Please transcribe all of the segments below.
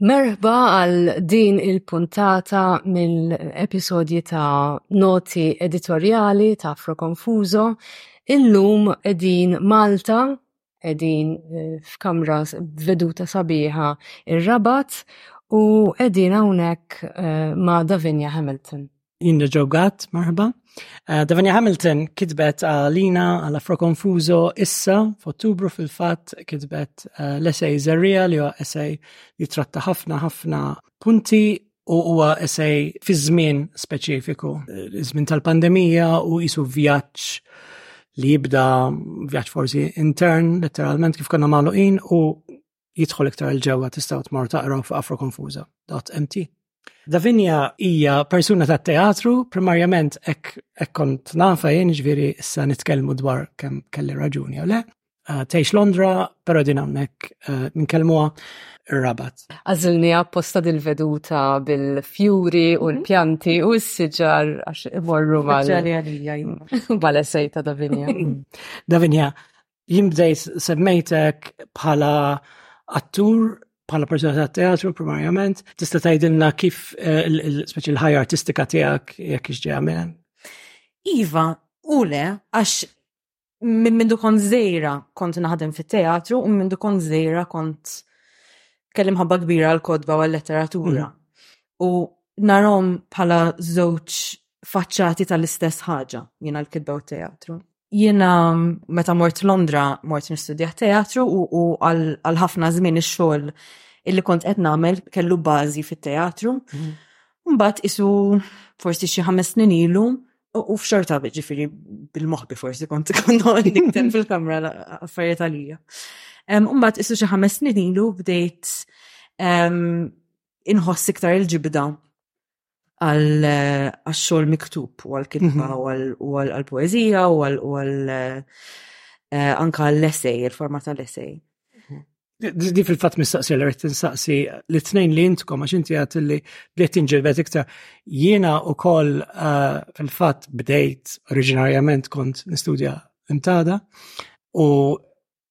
Merħba għal din il-puntata mill-episodji ta' noti editorjali ta' Afro Confuso. Illum edin Malta, edin eh, f'kamra veduta sabiħa ir-rabat u edin hawnhekk eh, ma' Davinia Hamilton. Linda Ġogat, marħba. Eh, Davanja Hamilton kitbet għalina għal Afro Confuso issa f'Ottubru fil-fatt kitbet eh, l-essay Zerrija li huwa essay li tratta ħafna ħafna punti u huwa essay fi żmien speċifiku, eh, żmien tal-pandemija u jisu vjaġġ li jibda vjaġġ forsi intern, letteralment kif konna magħluqin u jidħol iktar il-ġewwa tistgħu tmor taqraw f'afrokonfuza.mt. Davinja hija persuna ta' teatru, primarjament ek kont nafa jien ġviri issa nitkellmu dwar kemm kelli raġuni jew le. Eh, tgħix Londra, però din hawnhekk eh, nkellmuha rabat. Għazilni apposta dil-veduta bil-fjuri u mhm. l-pjanti u s-sġar għax imorru mal. Ġali għalija, mal-esej ta' Davinja. Davinja, Jien bdejt semmejtek bħala attur bħala persona ta' teatru primarjament, tista' tgħidilna kif eh, speċi l-ħajja artistika tiegħek jekk ixġejja minn Iva, u le, għax minn minn dukon zejra kont naħdem fit-teatru u minn dukon zejra kont kellim ħabba kbira l-kodba u l-letteratura. Mm. U narom bħala żewġ faċċati tal-istess ħaġa jiena l-kidba u teatru. Jiena meta mort Londra mort nistudja teatru u għal ħafna żmien ix-xogħol illi kont qed nagħmel kellu bażi fit-teatru. Mhm. Mbagħad isu forsi xi ħames snin ilu u f'xorta ġifieri bil-moħbi forsi kont nikten fil-kamra affarijiet għalija. Mbagħad isu xi ħames snin ilu bdejt inħoss iktar il-ġibda għal-xol miktub u għal-kitba mhm. u għal-poezija u għal- eh, anka l-essej, il-format tal-essej. Di fil-fat mistaqsi l tinsaqsi li t-nejn li jintkom għax inti għat li bdejt inġilbet iktar jiena u koll eh, fil-fat bdejt oriġinarjament kont nistudja imtada u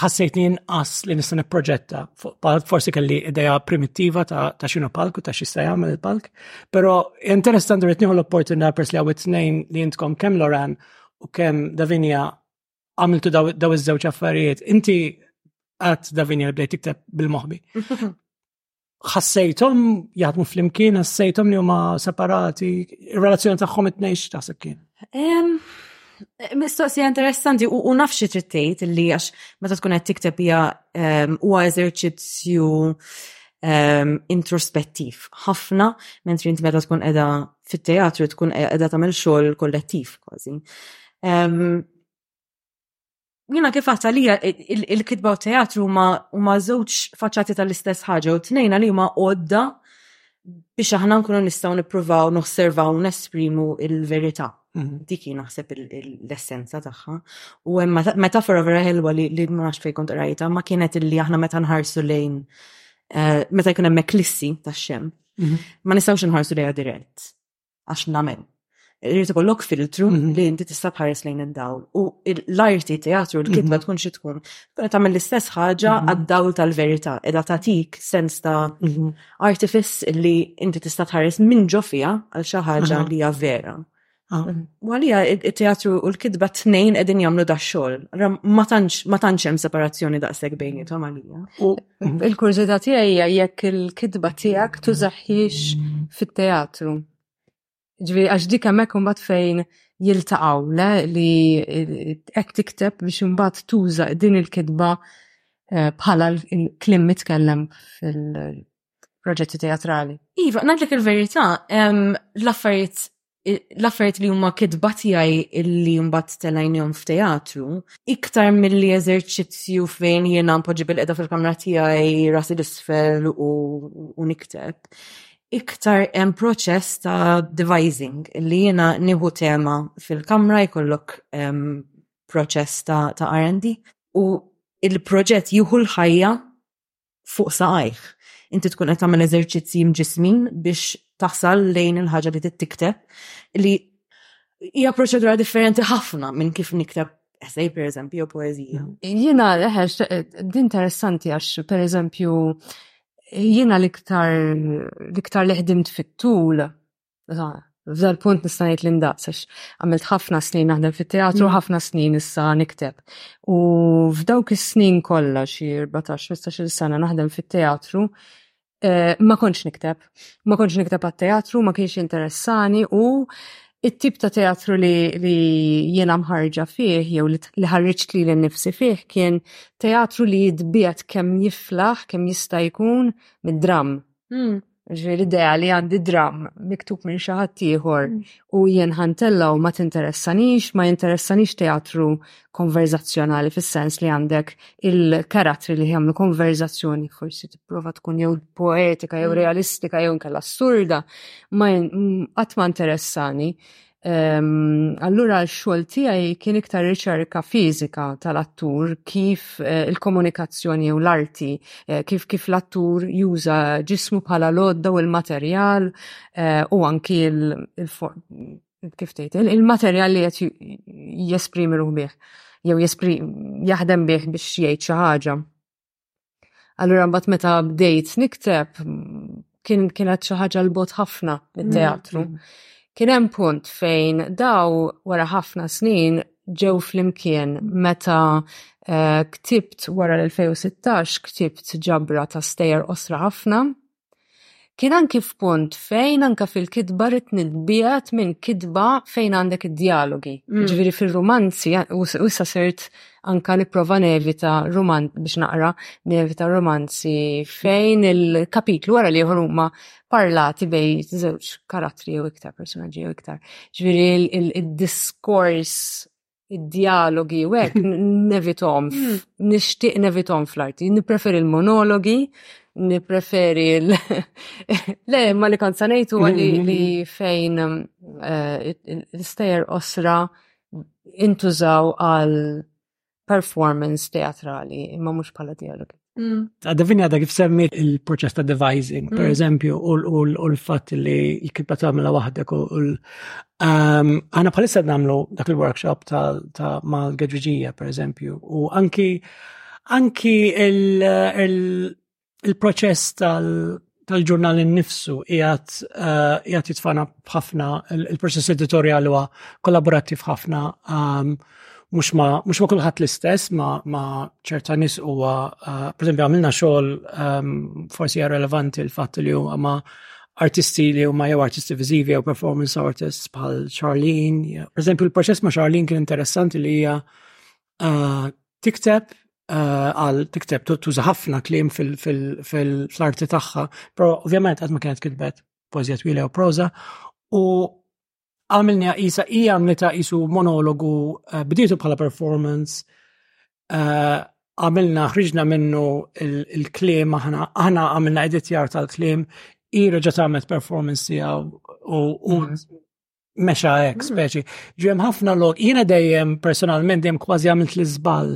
ħassejt li jinqas li nista' nipproġetta fuq palk, forsi kelli idea primittiva ta', ta xinu palk u ta' xista jagħmel il-palk, però interessanti rrid nieħu l-opportunità pers li għawit tnejn li jintkom kemm Loran u kemm Davinia għamiltu daw iż-żewġ affarijiet. Inti għat Davinia li bdejt tikteb bil-moħbi. ħassejthom jaħdmu flimkien, ħassejthom li huma separati, ir-relazzjoni tagħhom it-tnejx taħseb kien. Mistoqsija interessanti u nafxi trittejt li għax meta tkun qed tikteb hija ehm, huwa eżerċizzju ehm, introspettiv ħafna mentri inti meta tkun qiegħda fit-teatru tkun qiegħda tagħmel xogħol kollettiv kważi. Ehm, Jina kif għata li il-kitba u teatru huma żewġ faċċati tal-istess ħaġa u tnejna li huma għodda biex aħna nkunu nistgħu nippruvaw nosservaw u nesprimu il-verità. Mhm. Dik hi naħseb l-essenza tagħha. U hemm metafora vera ħelwa li ma nafx fejn kont qrajta, ma kienet illi aħna meta nħarsu lejn eh, meta jkun hemm eklissi tax-xem, mhm. ma nistgħux nħarsu lejha dirett. għax namel. Irrid ikollok filtru mhm. li inti tista' tħares lejn id-dawl. U l-arti teatru l-kitba mhm. tkun xi tkun. Tkun tagħmel l-istess ħaġa mhm. għad-dawl tal-verità, qiegħda tagħtik sens ta' artifice li inti tista' tħares minn ġo fiha għal xi ħaġa li hija vera. Ah. Walija, il-teatru u l-kidba t-nejn edin jamlu da xol. Ma tantx hemm separazzjoni daqshekk bejnietom għalija. Il-kurżità tiegħi hija jekk il-kitba tiegħek tużahiex fit-teatru. Ġifieri għax dik hemmhekk imbagħad fejn jiltaqgħu, le, li qed tikteb biex imbagħad tuża din il-kitba bħala l-kliem mitkellem fil-proġetti teatrali. Iva, ngħidlek il-verità, l-affarijiet l-affarijiet li huma kitba tiegħi illi mbagħad telajnihom f'teatru, iktar milli eżerċizzju fejn jiena npoġġi bil-qeda fil-kamra tiegħi rasi l-isfel u, u nikteb, iktar hemm proċess ta' devising li jiena nieħu tema fil-kamra jkollok um, proċess ta', ta R&D u il-proġett jieħu l-ħajja fuq saqajh. Inti tkun qed tagħmel eżerċizzji mġismin biex taħsal lejn il-ħaġa li tittikteb li hija proċedura differenti ħafna minn kif nikteb essay per eżempju jew poezija. Jiena eħex din interessanti għax per eżempju jiena l-iktar l-iktar li ħdimt fit-tul F'dal punt nista' ngħid li ndaqs għax għamilt ħafna snin naħdem fit-teatru, mm. ħafna snin issa nikteb. U f'dawk is-snin kollha xi 14-15 sena naħdem fit-teatru, eh, ma kontx nikteb. Ma kontx nikteb għat-teatru, ma kienx interessani u it-tip ta' teatru li, li jena mħarġa fih, jew li ħarriġt li l-nifsi fih, kien teatru li jidbiet kemm jiflaħ, kemm jista' jkun mid-dram. Mm. Ġveri idea li għandi dram miktub minn xi ħadd ieħor mm. u jien ħantella u ma tinteressanix, ma jinteressanix teatru konverzazzjonali fis-sens li għandek il-karattri li jagħmlu konverzazzjoni forsi tipprova tkun jew poetika jew mm. realistika jew nkella assurda, ma qatt ma interessani. Ehm, allura x-xogħol tiegħi kien iktar riċerka fiżika tal-attur kif eh, il-komunikazzjoni u l-arti, eh, kif kif l-attur juża ġismu bħala lodda u l-materjal eh, u anki kif tgħid il-materjal li qed jesprimi ruħ bih jew jaħdem bih biex jgħid xi ħaġa. Allura mbagħad meta bdejt nikteb kien kienet xi ħaġa l-bot ħafna mit-teatru. Mm, mm. Kien hemm punt fejn daw wara ħafna snin ġew flimkien meta eh, ktibt wara l-2016 ktibt ġabra ta' stejer osra ħafna Kien anki f'punt fejn anka fil-kitba rrit nitbijat minn kitba fejn għandek id-dialogi. Mm. Ġviri fil-romanzi, u issa sirt anka niprofa nevita roman biex naqra nevita romanzi fejn il-kapitlu wara li huma parlati bej żewġ karattri jew iktar personaġġi jew iktar. Ġviri il-diskors id-dialogi u hekk nevitom, hmm. nixtieq nevitom fl-arti, nippreferi l-monologi, nippreferi l Le, ma li kont sanejtu għalli hmm, hmm, li fejn eh, l-istajer osra intużaw għal performance teatrali, imma mhux bħala dialogi. Għadavini għada kif semmi il-proċess ta' devising, mm. per eżempju, u l-fat li l-kitba tagħmilha waħdek u um, għana bħalissa nagħmlu dak il-workshop ta' mal-geġġiġija, per eżempju, u anki anki il-proċess tal- tal-ġurnal innifsu jgħat eh, jitfana bħafna il-proċess editoriali huwa kollaborattiv ħafna ehm, mux ma, mux ma kullħat l-istess, ma, ma ċerta nis u uh, eh, per esempio, għamilna xogħol um, forsi relevanti il-fatt li huma ma artisti li huma jew artisti vizivi jew performance artists bħal Charlene. Per esempio, il-proċess ma' Charlene kien interessanti li hija eh, tikteb eh, għal tikteb tuża ħafna klim fil-arti tagħha, però ovvjament għad ma kienet kitbet poezija twila u proza u għamilni għisa i għamlita jisu monologu eh, bditu bħala performance għamilna ħriġna minnu il-klim aħna aħna għamilna editjar tal-klim i reġa' performance tiegħu u mhm. mexa hekk speċi. Ġem ħafna lok, jiena dejjem personalment dejjem kważi għamilt l iżball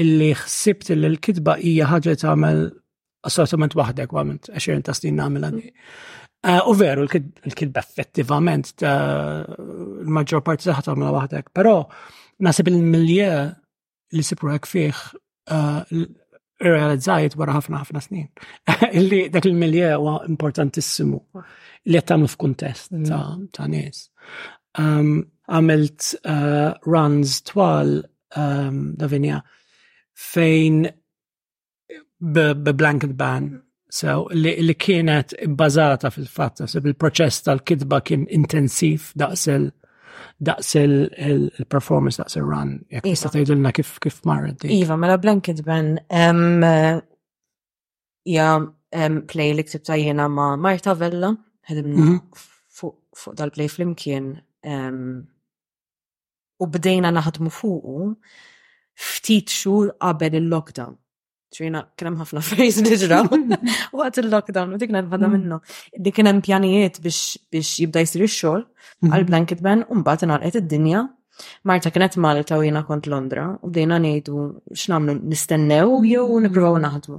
illi ħsibt illi l-kitba hija ħaġa tagħmel assolutament waħdek u għamilt 20 ta' snin nagħmilha di. Eh, u veru, l-kitba effettivament l-maġġor parti taħt għamla waħdek, però nasib il-milje li sipru hekk fih eh, realizzajt wara ħafna ħafna snin. Illi dak il-milje huwa importantissimu li qed tagħmlu f'kuntest mm. ta' nies. Um, għamilt eh, runs twal um, Davinja fejn blanket ban so, li, li kienet bbażata fil-fatt se il-proċess tal-kitba kien intensiv daqs il- daqs il-performance daqs il-run. Jek iva. tista' tgħidilna kif kif marret. Iva, mela blanket ban ja play li ktibta jiena ma' Marta Vella, ħedimna mhm. fuq dal-play flimkien u bdejna naħdmu fuqu ftit xhur qabel il-lockdown. Ġrina, kienem ħafna fejs li ġraw, waqt il-lockdown, u dikna l-bada mm. minnu. Li kienem pjanijiet biex jibda jisir xol, mm-hmm. għal-blanket ben, un-bat inqalqet id-dinja. Marta kienet Malta u jina kont Londra, u bdejna nejdu x'namlu nistennew jew mm-hmm. nipruvaw naħdmu.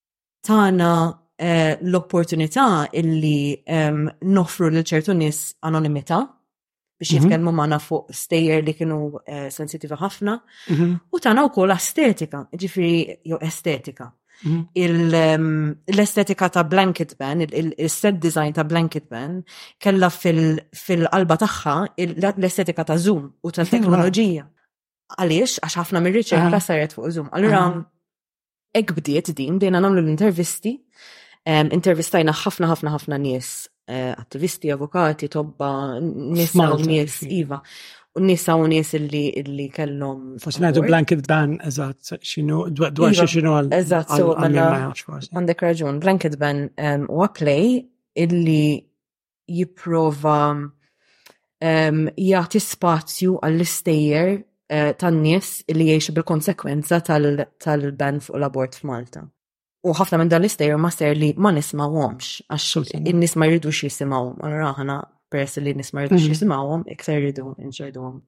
tagħna eh, l-opportunità illi ehm, nofru lil ċertu nies anonimità biex mhm. jitkellmu magħna fuq stejjer li kienu eh, sensitivi ħafna mhm. u tagħna wkoll estetika, ġifri jew estetika. Mhm. Ehm, l-estetika ta' Blanket Ban, il-set design ta' Blanket Ban, kella fil-qalba tagħha l-estetika ta' Zoom u ta' teknoloġija. Għaliex, għax ħafna mir-riċerka saret fuq Zoom. Allura, Hekk bdiet din, bdejna nagħmlu l-intervisti, intervistajna ħafna ħafna ħafna nies, eh, attivisti, avukati, tobba, nisa u nies, iva. U nisa u nies illi illi kellhom. Forse ngħidu blanket ban, eżatt, xinu, dwar iva, xi xinu għal. Eżatt, so għandek raġun, blanket ban u play illi jipprova ehm, jagħti spazju għall-istejjer eh, tan-nies li jgħixu bil-konsekwenza tal-ban fuq l-abort f'Malta. U ħafna minn dan l-istejjer ma ser li ma nismawhomx għax in-nies ma jridux jisimgħu. Allura aħna peress li n-nies ma jridux mhm. jisimgħuhom iktar jridu nċerduhom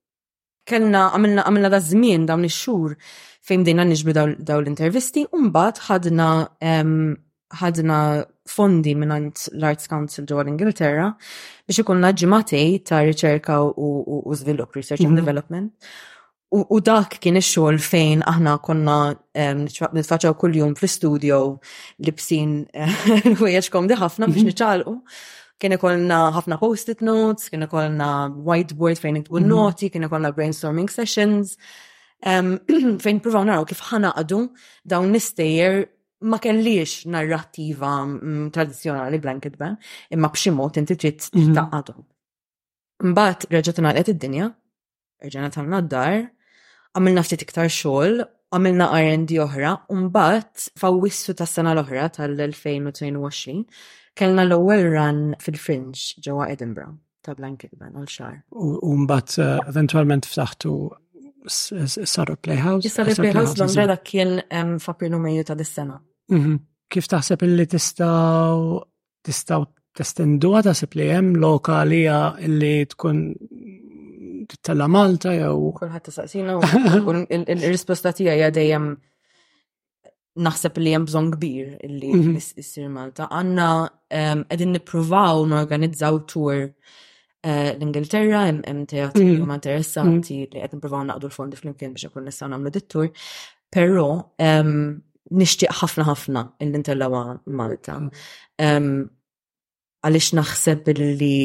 kellna għamilna għamilna da żmien dawn ix-xhur fejn bdejna niġbru dawn l-intervisti u mbagħad ħadna ħadna fondi mingħand l-Arts Council ġewwa l-Ingilterra biex ikollna ġimatej ta' riċerka u żvilupp, research and mhm. development. U dak kien ix-xogħol fejn aħna konna nitfaċċaw kuljum fl-istudio libsin l-ħwejjeġ komdi ħafna biex mhm. niċċalqu. Kien ikollna ħafna post-it notes, kien ikollna whiteboard fejn inkbu mhm. noti, kien ikollna brainstorming sessions, fejn provaw naraw kif ħanaqdu dawn l-istejjer ma kellix narrativa mm, tradizjonali blanket ban, imma b'xi mod inti trid mhm. taqadhom. Mbagħad reġgħet ngħalqet id-dinja rġajna tagħna d-dar, għamilna ftit iktar xogħol, għamilna R&D oħra, u mbagħad f'Awwissu tas-sena l-oħra tal-2022 kellna l-ewwel run fil-Fringe ġewwa Edinburgh ta' Blank Kilban għal xahar. U mbagħad eh, eventwalment ftaħtu Sarro Playhouse. Sarro Playhouse Londra dak kien f'Aprilu Mejju ta' dis-sena. Mhm. Kif taħseb illi tistaw Tistgħu testenduha ta' sib li hemm lokali li tkun tittella' Malta jew. Kulħadd tisaqsina u l-risposta tiegħi hija dejjem naħseb li hemm bżonn kbir li mhm. issir Malta. Għandna qegħdin nippruvaw norganizzaw tour Eh, l-Ingilterra hemm teatri mm. huma interessanti mm. li qed nippruvaw naqdu l-fondi flimkien biex ikun nistgħu nagħmlu dittur, però nixtieq ħafna ħafna l-intellawha Malta. Għaliex naħseb li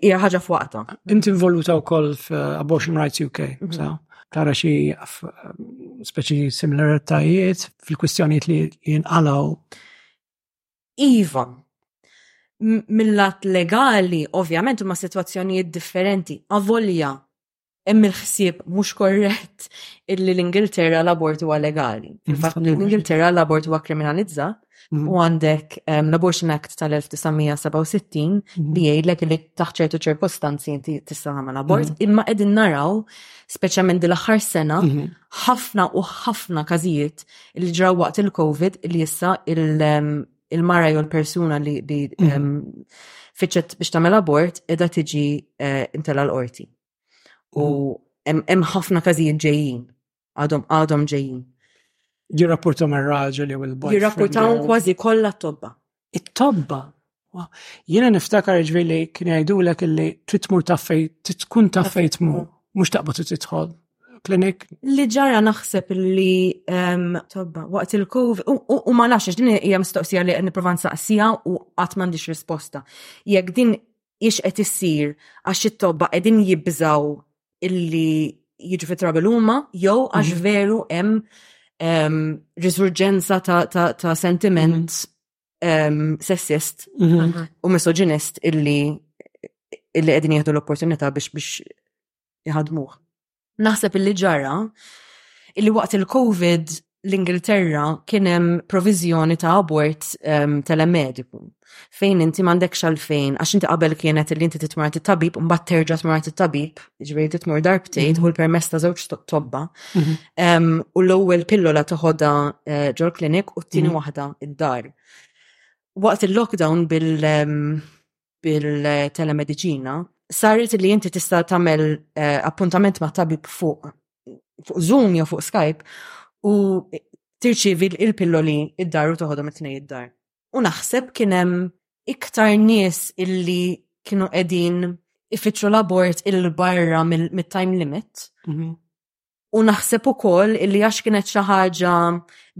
hija ħaġa f'waqta. Inti involuta wkoll f'Abortion Rights UK, mhm. sa? Tara xi speċi similaritajiet fil-kwistjonijiet li jinqalaw Iva, mill-lat legali, ovvjament huma sitwazzjonijiet differenti, avolja hemm il-ħsieb mhux korrett illi l-Ingilterra l-abort huwa legali. Infatti mhm. l-Ingilterra l-abort huwa kriminalizza mhm. u għandek ehm, l-Abortion Act tal-1967 mhm. li jgħidlek li taħt ċertu ċirkostanzi inti tista' tagħmel abort, imma qegħdin naraw speċjalment dil aħħar sena ħafna u ħafna każijiet li ġraw waqt il-Covid li issa il-mara jew l-persuna li mhm. fiċċet biex tagħmel abort qiegħda tiġi eh, intela l-qorti. U mhm. hemm ħafna każijiet ġejjin, għadhom għadhom ġejjin. Jirrapportaw mar-raġel jew il-bajt. Jirrapportaw kważi kollha t-tobba. it-tobba. Jiena niftakar ġvi li kien jgħidulek li trid tmur ta' fej, tkun ta' fej tmur, mhux taqbad u tidħol klinik. Li ġara naħseb li ehm, tobba waqt il-covid u ma nafx din hija mistoqsija li qed nipprova nsaqsija u qatt m'għandix risposta. Jekk din hiex qed issir għax it-tobba qegħdin jibżgħu illi jiġu fit travel huma jew għax mhm. veru hemm ehm, risurġenza ta', ta, ta sentiment um, sessist mm -hmm. u misoġinist illi illi qegħdin jieħdu l-opportunità biex biex jħadmuh. Naħseb illi ġara illi waqt il-Covid l-Ingilterra kien hemm proviżjoni ta' abort um, telemediku fejn inti m'għandekx għalfejn għax inti qabel kienet illi inti titmar tit-tabib mbagħad terġa' tmar tit-tabib, ġifieri titmur darbtejn mhm. u l-permess ta' żewġ tobba. Mhm. Um, u l-ewwel pillola toħodha eh, ġol klinik u t-tieni mhm. waħda id-dar. Waqt il-lockdown bil- um, bil-telemediċina, saret li inti tista' tagħmel eh, appuntament ma' tabib fuq fuq Zoom jew fuq Skype u tirċivi il-pilloli id-dar u toħodhom it-tnej id-dar. U naħseb kien hemm iktar nies illi kienu qegħdin ifittxu l-abort il-barra mit-time limit mhm. U naħseb ukoll illi għax kienet xi ħaġa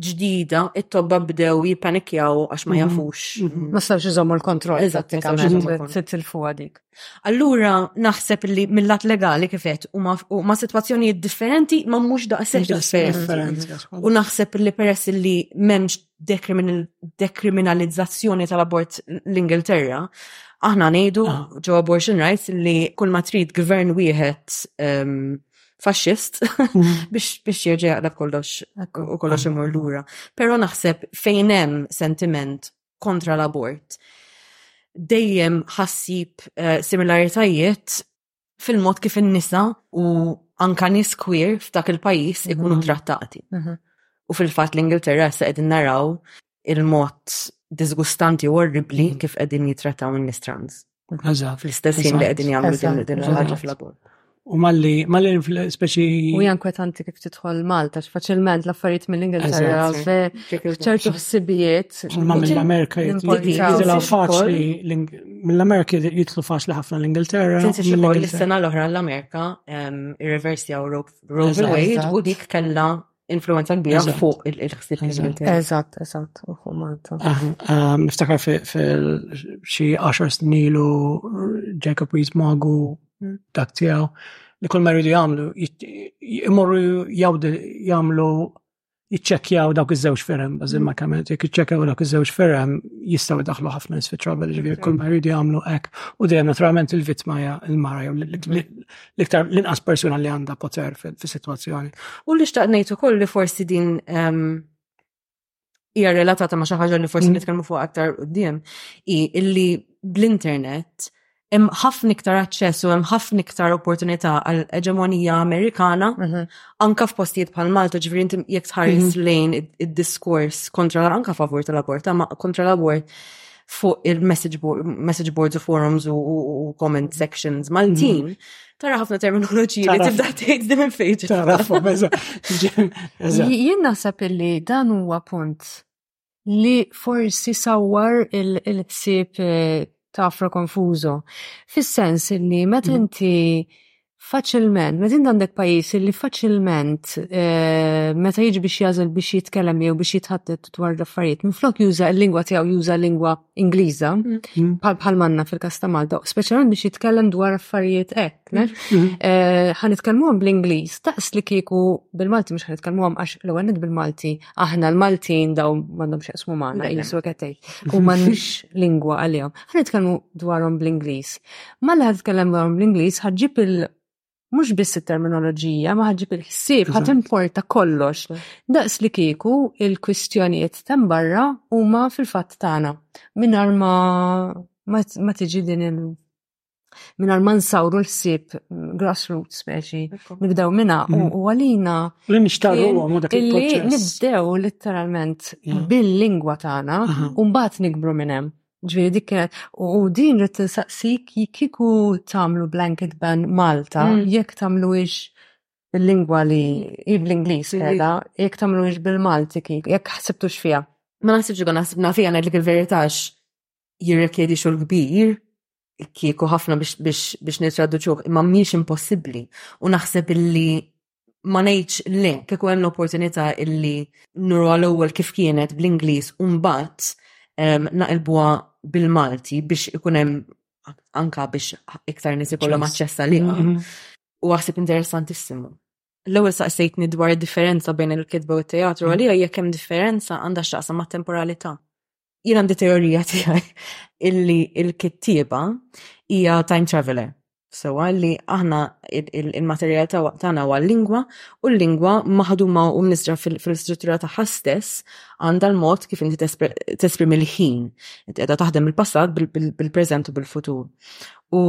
ġdida, it-tobba bdew jippanikjaw għax ma mhm. jafux. Mhm. Ma stawx iżommu l-kontroll. Eżatt, titilfu għadik. Allura naħseb li mill-lat legali kifet u ma situazzjonijiet differenti ma mhux daqshekk differenti. U naħseb li peress li m'hemmx dekriminalizzazzjoni tal-abort l-Ingilterra, aħna ngħidu ah. ġo abortion rights li kull ma trid gvern wieħed ehm, faxxist biex jerġa' jaqleb kollox u kollox imur lura. Però naħseb fejn hemm sentiment kontra l-abort dejjem ħassib eh, similaritajiet fil-mod kif in-nisa u anka nis kwir f'dak il-pajjiż ikunu mhm. trattati. Mhm. U fil-fatt l-Ingilterra se qegħdin naraw il-mod disgustanti u orribli mm. kif qegħdin jitrattaw in nistrans Fl-istess jien li qegħdin jagħmlu din il-ħaġa fl-abort. U malli, malli speċi. U jan kwetanti kif titħol Malta, faċilment l-affarijiet mill-Ingilterra, ċertu ħsibijiet. Ma mill-Amerika jitlu faċli, mill-Amerika jitlu faċli ħafna l-Ingilterra. Sinsi xibor l-sena l-oħra l-Amerika, il-reverse jaw Roe Wade, u dik kella influenza kbira fuq il-ħsieb l-Ingilterra. Eżatt, eżatt, u fuq Malta. Niftakar fil-xi 10 snilu Jacob Rees Magu dak tiegħu li kull ma jridu jagħmlu imorru jawdu jagħmlu jiċċekkjaw dawk iż-żewġ ferem, bażin ma kemm jekk jiċċekkjaw dawk iż-żewġ ferem jistgħu jdaħlu ħafna nies fi trouble, ġifier kull ma jridu jagħmlu hekk. U dejjem naturalment il-vittma hija l-mara jew l-iktar l-inqas persuna li għandha poter fis-sitwazzjoni. U li xtaqt ngħid ukoll li forsi din ehm, hija relatata ma' xi ħaġa li forsi mm. nitkellmu fuq aktar quddiem hi illi bl-internet hemm ħafna iktar aċċess u hemm ħafna iktar opportunità għal eġemonija Amerikana mhm. anka f'postijiet bħal Malta ġifieri inti jekk tħares mhm. lejn id-diskors kontra anka favur tal-abort, ma kontra l-abort fuq il-message boards u forums u comment sections mal-team, mhm. tara ħafna terminoloġiji li tibda tgħid din minn fejn. Tara Jien naħseb illi dan huwa punt li forsi sawwar il-ħsieb eh, ta' Afro Confuso. Fis-sens illi meta mhm. inti faċilment, meta int għandek pajjiż li faċilment eh, meta jiġi biex jażel biex jitkellem jew biex jitħadded dwar l-affarijiet, minflok juża l-lingwa tiegħu juża lingwa Ingliża, mm. bħal manna fil-kas ta' Malta, speċjalment biex jitkellem dwar affarijiet hekk, mm. Mm. Eh, ħan nitkellmuhom bl-Ingliż, taqs li kieku bil-Malti mhux ħan nitkellmuhom għax l-ewwel bil-Malti aħna l-Maltin daw m'għandhom x'jaqsmu magħna jisu qed tgħid u m'għandniex lingwa għalihom. Ħa nitkellmu dwarhom bl-Ingliż. Mala ħad tkellem dwarhom bl-Ingliż ħaġġib il- mhux biss it-terminoloġija, ma ħaġġib il-ħsieb, ħadd importa kollox. Daqs li kieku il-kwistjonijiet ta' barra huma fil-fatt tagħna. Mingħajr ma ma tiġi din il- minar ma nsawru l-ħsib mm, grassroots speċi, nibdew minna u mm. għalina. Li nixtarru għom dak il-proċess. Nibdew literalment bil-lingwa tagħna u mbagħad nikbru minn hemm. Ġviri dik kienet, u din rrit saqsik jikiku tamlu blanket ban Malta, mm. jekk tamlu ix il-lingwa li bl-Inglis keda, jekk tamlu ix bil-Malti kik, jekk ħsibtux fija. Ma naħsibx għu naħsibna fija ngħidlek il-veritax jirrekjedi xogħol kbir kieku ħafna biex nitraduċuh, imma mhix impossibbli. U naħseb illi ma ngħidx le kieku hemm l-opportunità illi nuru għal ewwel kif kienet bl-Ingliż u mbagħad ehm, naqilbuha bil-Malti biex ikun hemm anka biex iktar nies ikollhom aċċess għaliha. Mm-hmm. U għasib interessantissimu. L-ewwel saqsejtni dwar id-differenza bejn il-kitba u t-teatru mm. għalija jekk hemm differenza għandha x'taqsam mat-temporalità. jien għandi teorija tiegħi illi il-kittieba hija time traveler. So li aħna il-materjal tagħna huwa l-lingwa u l-lingwa maħduma u mnisra fil-istruttura tagħha stess għandha l-mod kif inti tesprimi l-ħin. Qiegħda taħdem il-passat bil-preżent u bil-futur. U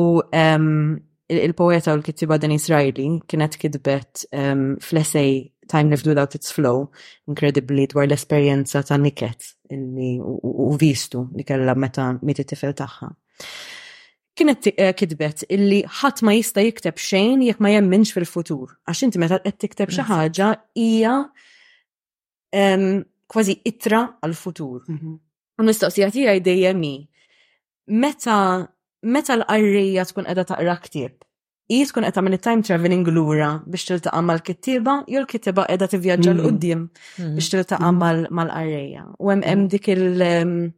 Il-poeta u l-kittiba Denise Riley kienet kitbet ehm, fl-essej Time Lived Without Its Flow, inkredibbli dwar l-esperjenza ta' Niket u vistu li kellha meta miet it-tifel tagħha. Kienet eh, kitbet illi ħadd ma jista' jikteb xejn jekk ma jemminx fil-futur, għax inti meta qed tikteb xi ħaġa hija kważi itra għal-futur. Mhm. U mistoqsija tiegħi dejjem hi meta meta l-qarrija tkun qiegħda taqra ktieb, hi tkun qed tagħmel time traveling lura biex tiltaqa' mal-kittieba jew l-kittieba qiegħda tivvjaġġa l mhm. qudiem mhm. biex tiltaqa' mal-qarrija. U hemm dik il-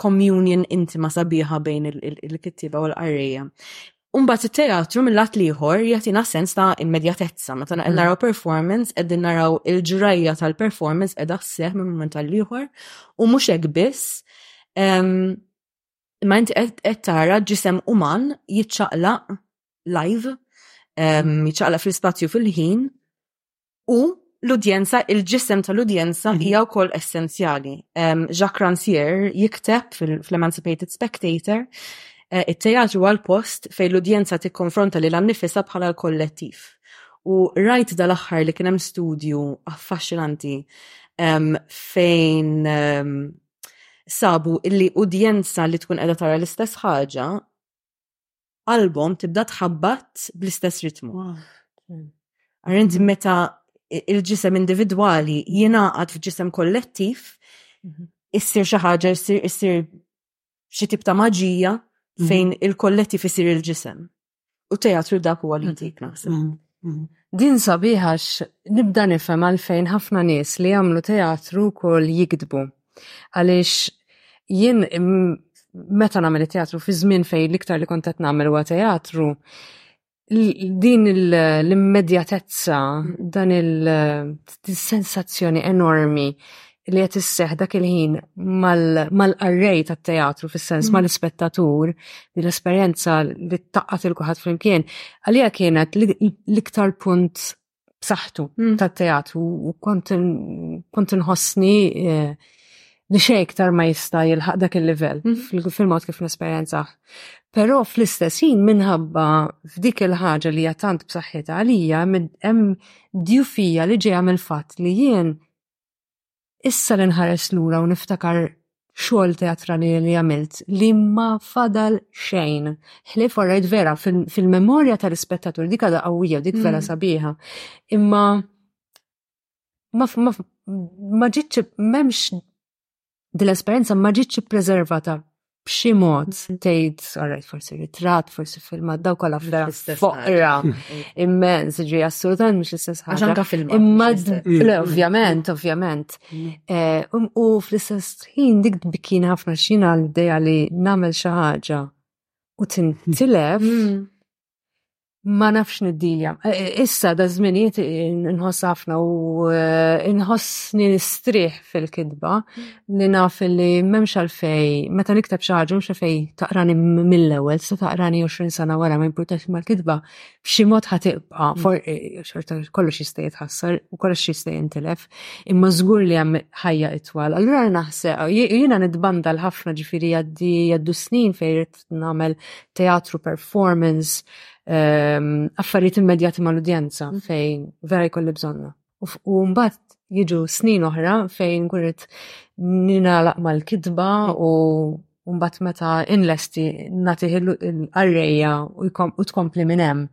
communion intima sabiħa bejn il-kittiba u l-qarrejja. Umbat il-teatru mill-lat liħor jatina sens ta' immedjatezza, meta mm. naraw performance, eddin naraw il-ġrajja tal-performance edha s-seħ minn moment tal-liħor, u mux biss, ma inti qed tara ġisem uman jiċċaqlaq live, jiċċaqlaq fil-spazju fil-ħin, U l-udjenza, il-ġisem tal-udjenza mhm. hija wkoll essenzjali. Jacques Rancière jikteb fl-Emancipated Spectator eh, it-teatru għal post fejn l-udjenza tikkonfronta lil annifisa bħala l-kollettiv. U rajt dal-aħħar li kien hemm studju affaxxinanti fejn sabu illi udjenza li tkun qiegħda tara l-istess ħaġa qalbhom tibda tħabbat bl-istess ritmu. Għarint meta il-ġisem individwali jingħaqad f'ġisem kollettiv, mhm. issir xi ħaġa, issir xi tip ta' maġija mhm. fejn il-kollettiv isir il-ġisem. U teatru dak huwa li dik mhm. Din sabiħax nibda nifhem għalfejn ħafna nies li jagħmlu teatru wkoll jikdbu. Għaliex jien meta nagħmel it-teatru fi żmien fejn l-iktar li kont qed nagħmel huwa teatru, din l-immedjatezza, dan il-sensazzjoni enormi li qed isseħ dak il-ħin mal-qarrej tat-teatru fis-sens mal-ispettatur, l-esperjenza li taqqat il-kulħadd flimkien, għalija kienet l-iktar punt b'saħħtu mm. tat-teatru u kont inħossni eh, li xejn iktar ma jista' jilħaq dak il-livell mm-hmm. fil-mod kif nesperjenza. Però fl-istess ħin minħabba f'dik il-ħaġa li hija tant b'saħħitha għalija hemm djufija li ġejja mill-fatt li jien Issa li nħares lura u niftakar xogħol teatrali li għamilt li ma fadal xejn. Ħlif rajt vera fil-memorja tal-ispettatur dik għadha qawwija dik vera mm. sabiħa. Imma ma ġitx m'hemmx din l-esperjenza ma ġitx preservata b'xi mod mm. tgħid alright forsi ritratt, forsi filmat daw kollha f'dara foqra immens, ġi assolutament mhux l-istess ħaġa. Għax filmat. Imma mm. ovvjament, ovvjament. Mm. Eh, um, u fl-istess ħin dik bikin ħafna xina l-idea li nagħmel xi ħaġa u tintilef ma nafx niddilja. E, e, issa da żminijiet nħoss ħafna u e, nħoss nistrieħ fil-kidba li naf li m'hemmx għalfej meta nikteb xi ħaġa mhux fej taqrani mill-ewwel se taqrani 20 sena wara ma jimpurtax mal-kidba b'xi mod ħa tibqa' mm. xorta kollox jista' jitħassar u kollox jista' jintilef imma żgur li hemm ħajja itwal. Allura naħseb jiena nitbanda l-ħafna ġifieri għaddi għaddu snin fejn nagħmel teatru performance, ehm, affarijiet immedjati mal-udjenza mhm. fejn vera jkolli bżonna. U mbagħad jiġu snin oħra fejn kunet ninalaq mal-kitba u mbagħad meta inlesti nagħtih l-arreja u tkompli minn hemm.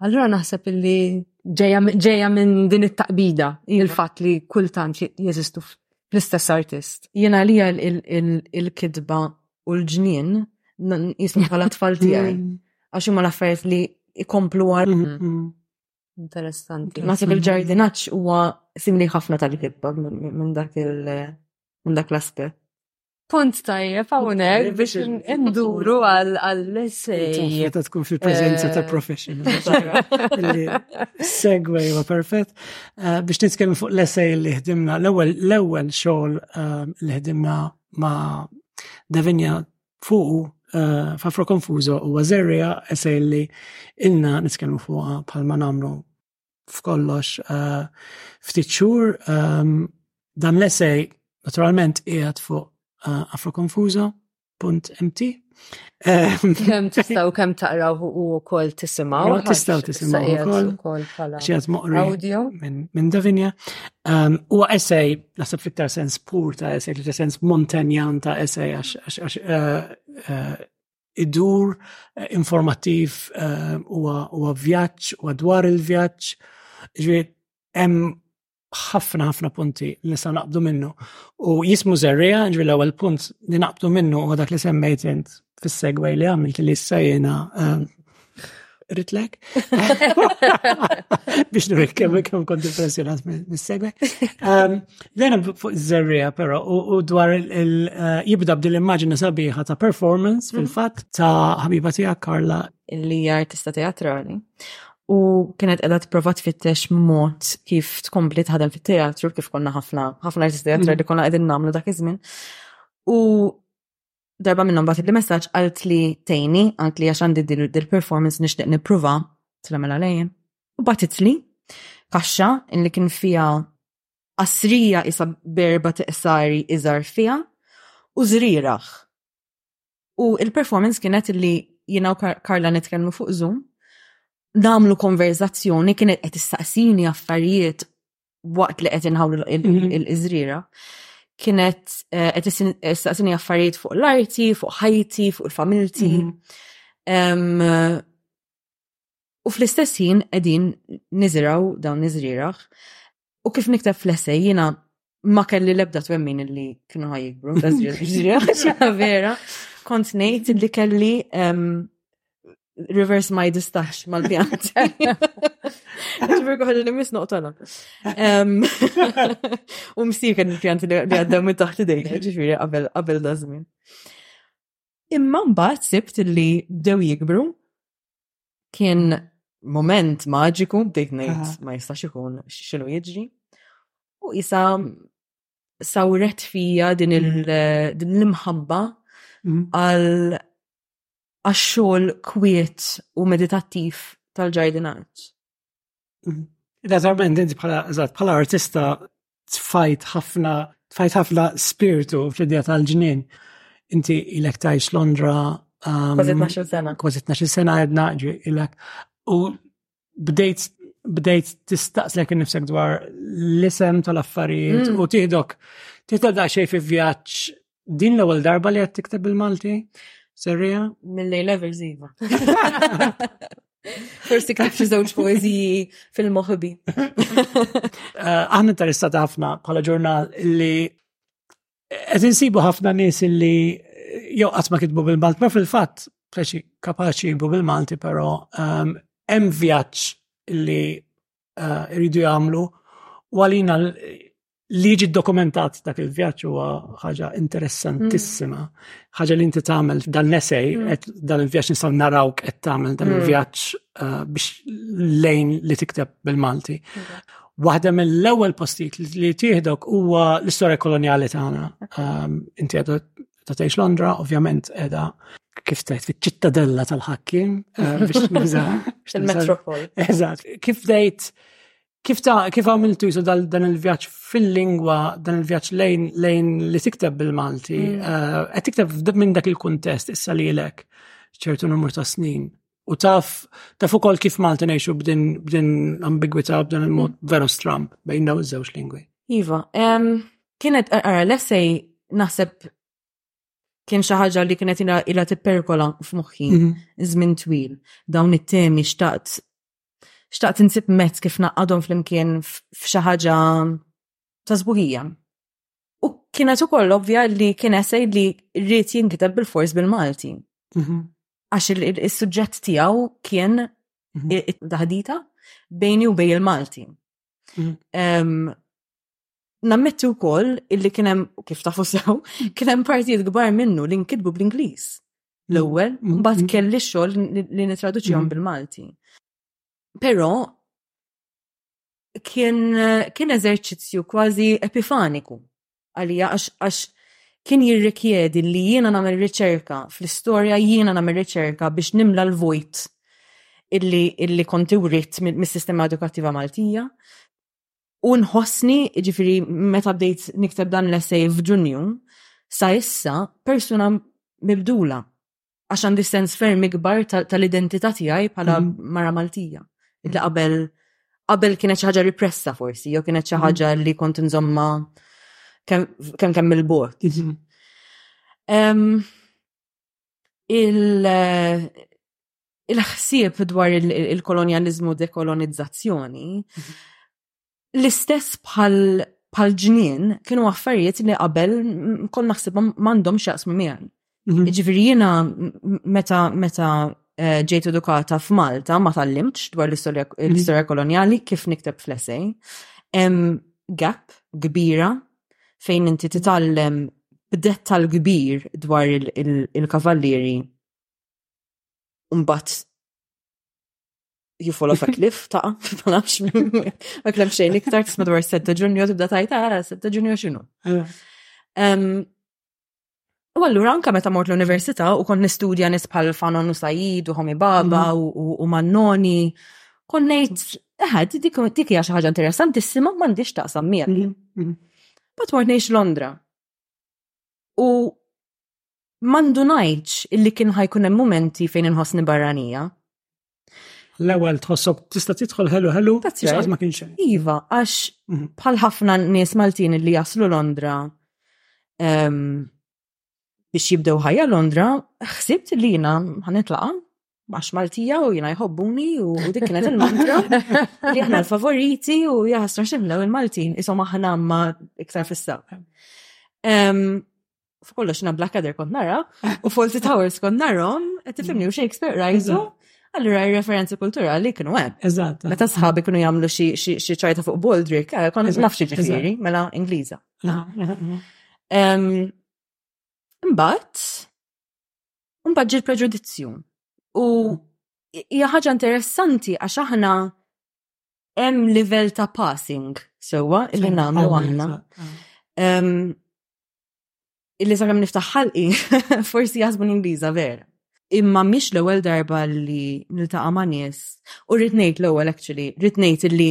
Allura naħseb illi ġeja minn din it-taqbida il-fatt li kultant jeżistu fl-istess artist. Jena li il-kidba u l-ġnien jismu bħala tfal tiegħi. Mm. Għax huma l-affarijiet li ikomplu għal. Mm, mm. Interessanti. Naħseb il-ġardinaċ huwa simli ħafna tal-kidba minn dak l-aspett. punt tajjeb hawnhekk biex induru għall-essej. Meta tkun fil-preżenza ta' eh, professional. Segway u perfett. Eh, biex nitkellmu fuq l-essej li ħdimna, l-ewwel l-ewwel xogħol eh, li ħdimna ma' Davinja fuq f'Afro Konfużo u Għazerja essej li ilna nitkellmu fuqha bħalma nagħmlu f'kollox eh, ftit xhur ehm, dan l-essej naturalment qiegħed fuq eh, afrokonfuza.mt ehm, Kem tistaw kem taqraw u kol tisimaw. Tistaw tisimaw u kol. Xiet moqri. Audio. Minn Davinja. Ehm, u essej, nasib fiktar sens pur ta' essej, ta' sens montanjan ta' essej, għax eh, idur informattiv eh, huwa vjaġġ u dwar il-vjaġġ. Ġifieri hemm ħafna ħafna punti li sa naqbdu minnu. U jismu zerrija, ġvi l-ewwel punt li naqbdu minnu u dak li semmejt int fis-segway li għamilt li issa jiena eh, ritlek. Biex nurik kemm kemm kont impressjonat mis-segwe. Ehm, Lena fuq iż-żerrija però u dwar eh, jibda b'dil immaġina sabiħa ta' performance mhm. fil-fatt ta' ħabiba tiegħek Karla li hija artista teatrali u kienet edha t-prova tfittex mod kif tkompli tħadem fit-teatru kif konna ħafna ħafna artisti teatrali mhm. konna qegħdin nagħmlu dak iż-żmien. U darba minnhom bagħtitli messaġġ qalt li tejni, qalt li għax għandi dil-performance nixtieq nippruva tlamela lejn. U bagħtitli kaxxa li kien fiha qasrija isa berba teqsari iżar fiha u żriraħ. U il-performance kienet li jiena u Karla nitkellmu fuq Zoom, namlu konverzazzjoni kienet qed issaqsini affarijiet waqt li qed inħawlu il-iżriera kienet eh, qed istaqsini affarijiet fuq l-arti, fuq ħajti, fuq il-familti. Mhm. U fl-istess ħin qegħdin niżiraw dawn niżriraħ. U kif nikteb fl-essej jiena ma kelli lebda twemmin li kienu ħajjikbru, vera. Kont ngħid li kelli reverse ma jidistax mal-pjant. Ġifir kħagġa li mis noqtana. U msiken il-pjant li għaddem minn taħt idejja, ġifir qabel dażmin. Imma mbagħad sibt li bdew jikbru kien moment maġiku bdejt ngħid ma jistax ikun x'inhu jiġri. U isa sawret fija din mm. l-imħabba mm. għal għax-xogħol kwiet u meditattiv tal-ġardinat. Naturalment, inti bħala, eżatt, bħala artista tfajt ħafna, tfajt ħafna spiritu fl-idea tal-ġnien. Inti ilek tajx Londra. Um, kważi 12 sena. Kważi 12 sena għedna ġi ilek. U bdejt bdejt tistaqslek nifsek dwar l-isem tal-affarijiet mm. u tiħdok tiħdok da xej fi vjaġġ din l-ewwel darba li qed tikteb il-Malti? Serrija? Mill-lej level ziva. Forsi kif xi żewġ poeżiji fil-moħbi. Eh, aħna interessat ħafna bħala ġurnal li Qed insibu ħafna nies li jew qatt ma kitbu bil-Malti, ma fil-fatt feċi kapaċi jibbu bil-Malti, però ehm, hemm vjaġġ li eh, rridu jagħmlu u għalina liġi dokumentat dak il-vjaġġ huwa ħaġa interessantissima. Mm. Ħaġa li inti tagħmel dan l-esej, mm. dan il-vjaġġ nistgħu naraw qed tagħmel dan mm. il-vjaġġ eh, biex lejn li tikteb bil-Malti. Waħda mill-ewwel postijiet li tieħdok huwa l-istorja koloniali tagħna. Ehm, inti għadu ta' tgħix Londra, ovvjament qiegħda kif tgħid fiċ-ċittadella tal-ħakkim ehm, biex nuża. Il-metropol. Eżatt. Kif tgħid kif ta' kif għamiltu jisu dan il-vjaġġ fil-lingwa, dan il-vjaġġ lejn lejn li tikteb bil-Malti, mm. eh, qed tikteb minn dak il-kuntest issa li lek ċertu numru ta' snin. U taf, taf u kol kif Malta neħxu b'din, b'din ambigwita b'dan il-mod veru stramp bejn daw iż-żewġ lingwi. Iva, kienet, għara, l-essej naħseb kien xi ħaġa li kienet ila tipperkola f'moħħi mhm. żmien twil dawn it-temi xtaqt xtaqt insib mezz kif naqadhom flimkien f'xi ħaġa ta' żbuħija. U kienet ukoll ovvja li kien essej li rrid jinkiteb bil-fors bil-Malti. Mhm. għax il-suġġett tiegħu kien mhm. it-taħdita bejni u bej il-Malti. Mhm. Nammetti wkoll illi kien hemm kif tafu sew, kien hemm partijiet kbar minnu li nkitbu bl-Ingliż mhm. l-ewwel, mbagħad kelli xogħol li nitraduċihom bil-Malti. Però kien kien eżerċizzju kważi epifaniku għalija għax kien jirrikjedi li jiena nagħmel riċerka fl-istorja jiena nagħmel riċerka biex nimla l-vojt illi, illi konti writ mis-sistema edukattiva Maltija. U nħossni, ġifiri, meta bdejt nikteb dan l-essej f'ġunju, sa issa persuna mibdula. għax għandi sens ferm ikbar tal-identità tiegħi bħala mhm. mara Maltija. Li qabel qabel kienet xi ħaġa ripressa forsi, jew kienet xi mhm. ħaġa li kont nżomma kemm kemm il-bot. Mhm. Il-ħsieb dwar il-kolonjalizmu dekolonizzazzjoni l-istess bħal ġnien kienu affarijiet li qabel kol naħsibhom m'għandhom x'jaqsmu miegħi. Mhm. Ġifieri jiena meta meta eh, ġejt edukata f'Malta ma tallimtx dwar l-istorja mhm. koloniali kif nikteb fl-essej. Hemm gap kbira fejn inti titgħallem b'dettal kbir dwar il-kavallieri. Umbat You fall off a cliff, ta' ma nafx, ma klem xejn iktar tisma dwar 7 ta' ġunju tibda tajt ara 7 ta' ġunju x'inhu. U allura anka meta mort l-università u kont nistudja nies bħal Fanon u Sajid u Homi Baba mhm. u Mannoni, konnejt, eħed, dik dik hija xi ħaġa interessanti sima m'għandix taqsam miegħi. Mhm, mhm. Bat mort ngħix Londra. U mandu ngħidx illi kien ħajkun hemm momenti fejn inħossni barranija. L-ewwel tħossok tista' tidħol ħelu ħelu għax ma kienx hemm. Iva, għax mhm. bħal ħafna nies Maltin li jaslu Londra ehm, biex jibdew ħajja Londra, ħsibt li jiena ħanitlaqa għax Maltija u jina jħobbuni u dik kienet il-mantra li aħna l-favoriti u jaħsra ximlew il-Maltin isom aħna ma iktar fissa. F'kollox na Black Adder kont nara u Fawlty Towers kont narom, tifimni u Shakespeare rajzu. Allura referenzi kulturali kienu hemm. Eżatt. Meta sħabi kienu jagħmlu xi ċajta fuq Baldrick, eh, kon naf xi ġifieri, mela Ingliża. Imbagħad Mbagħad ġil preġudizzju. U hija ħaġa interessanti għax aħna hemm livell ta' passing sewwa li nagħmlu aħna. Illi sakemm niftaħ ħalqi, forsi jaħsbu l-Ingliża vera. Imma mhix l-ewwel darba li niltaqa' ma' nies u rrid ngħid l-ewwel actually, rrid ngħid illi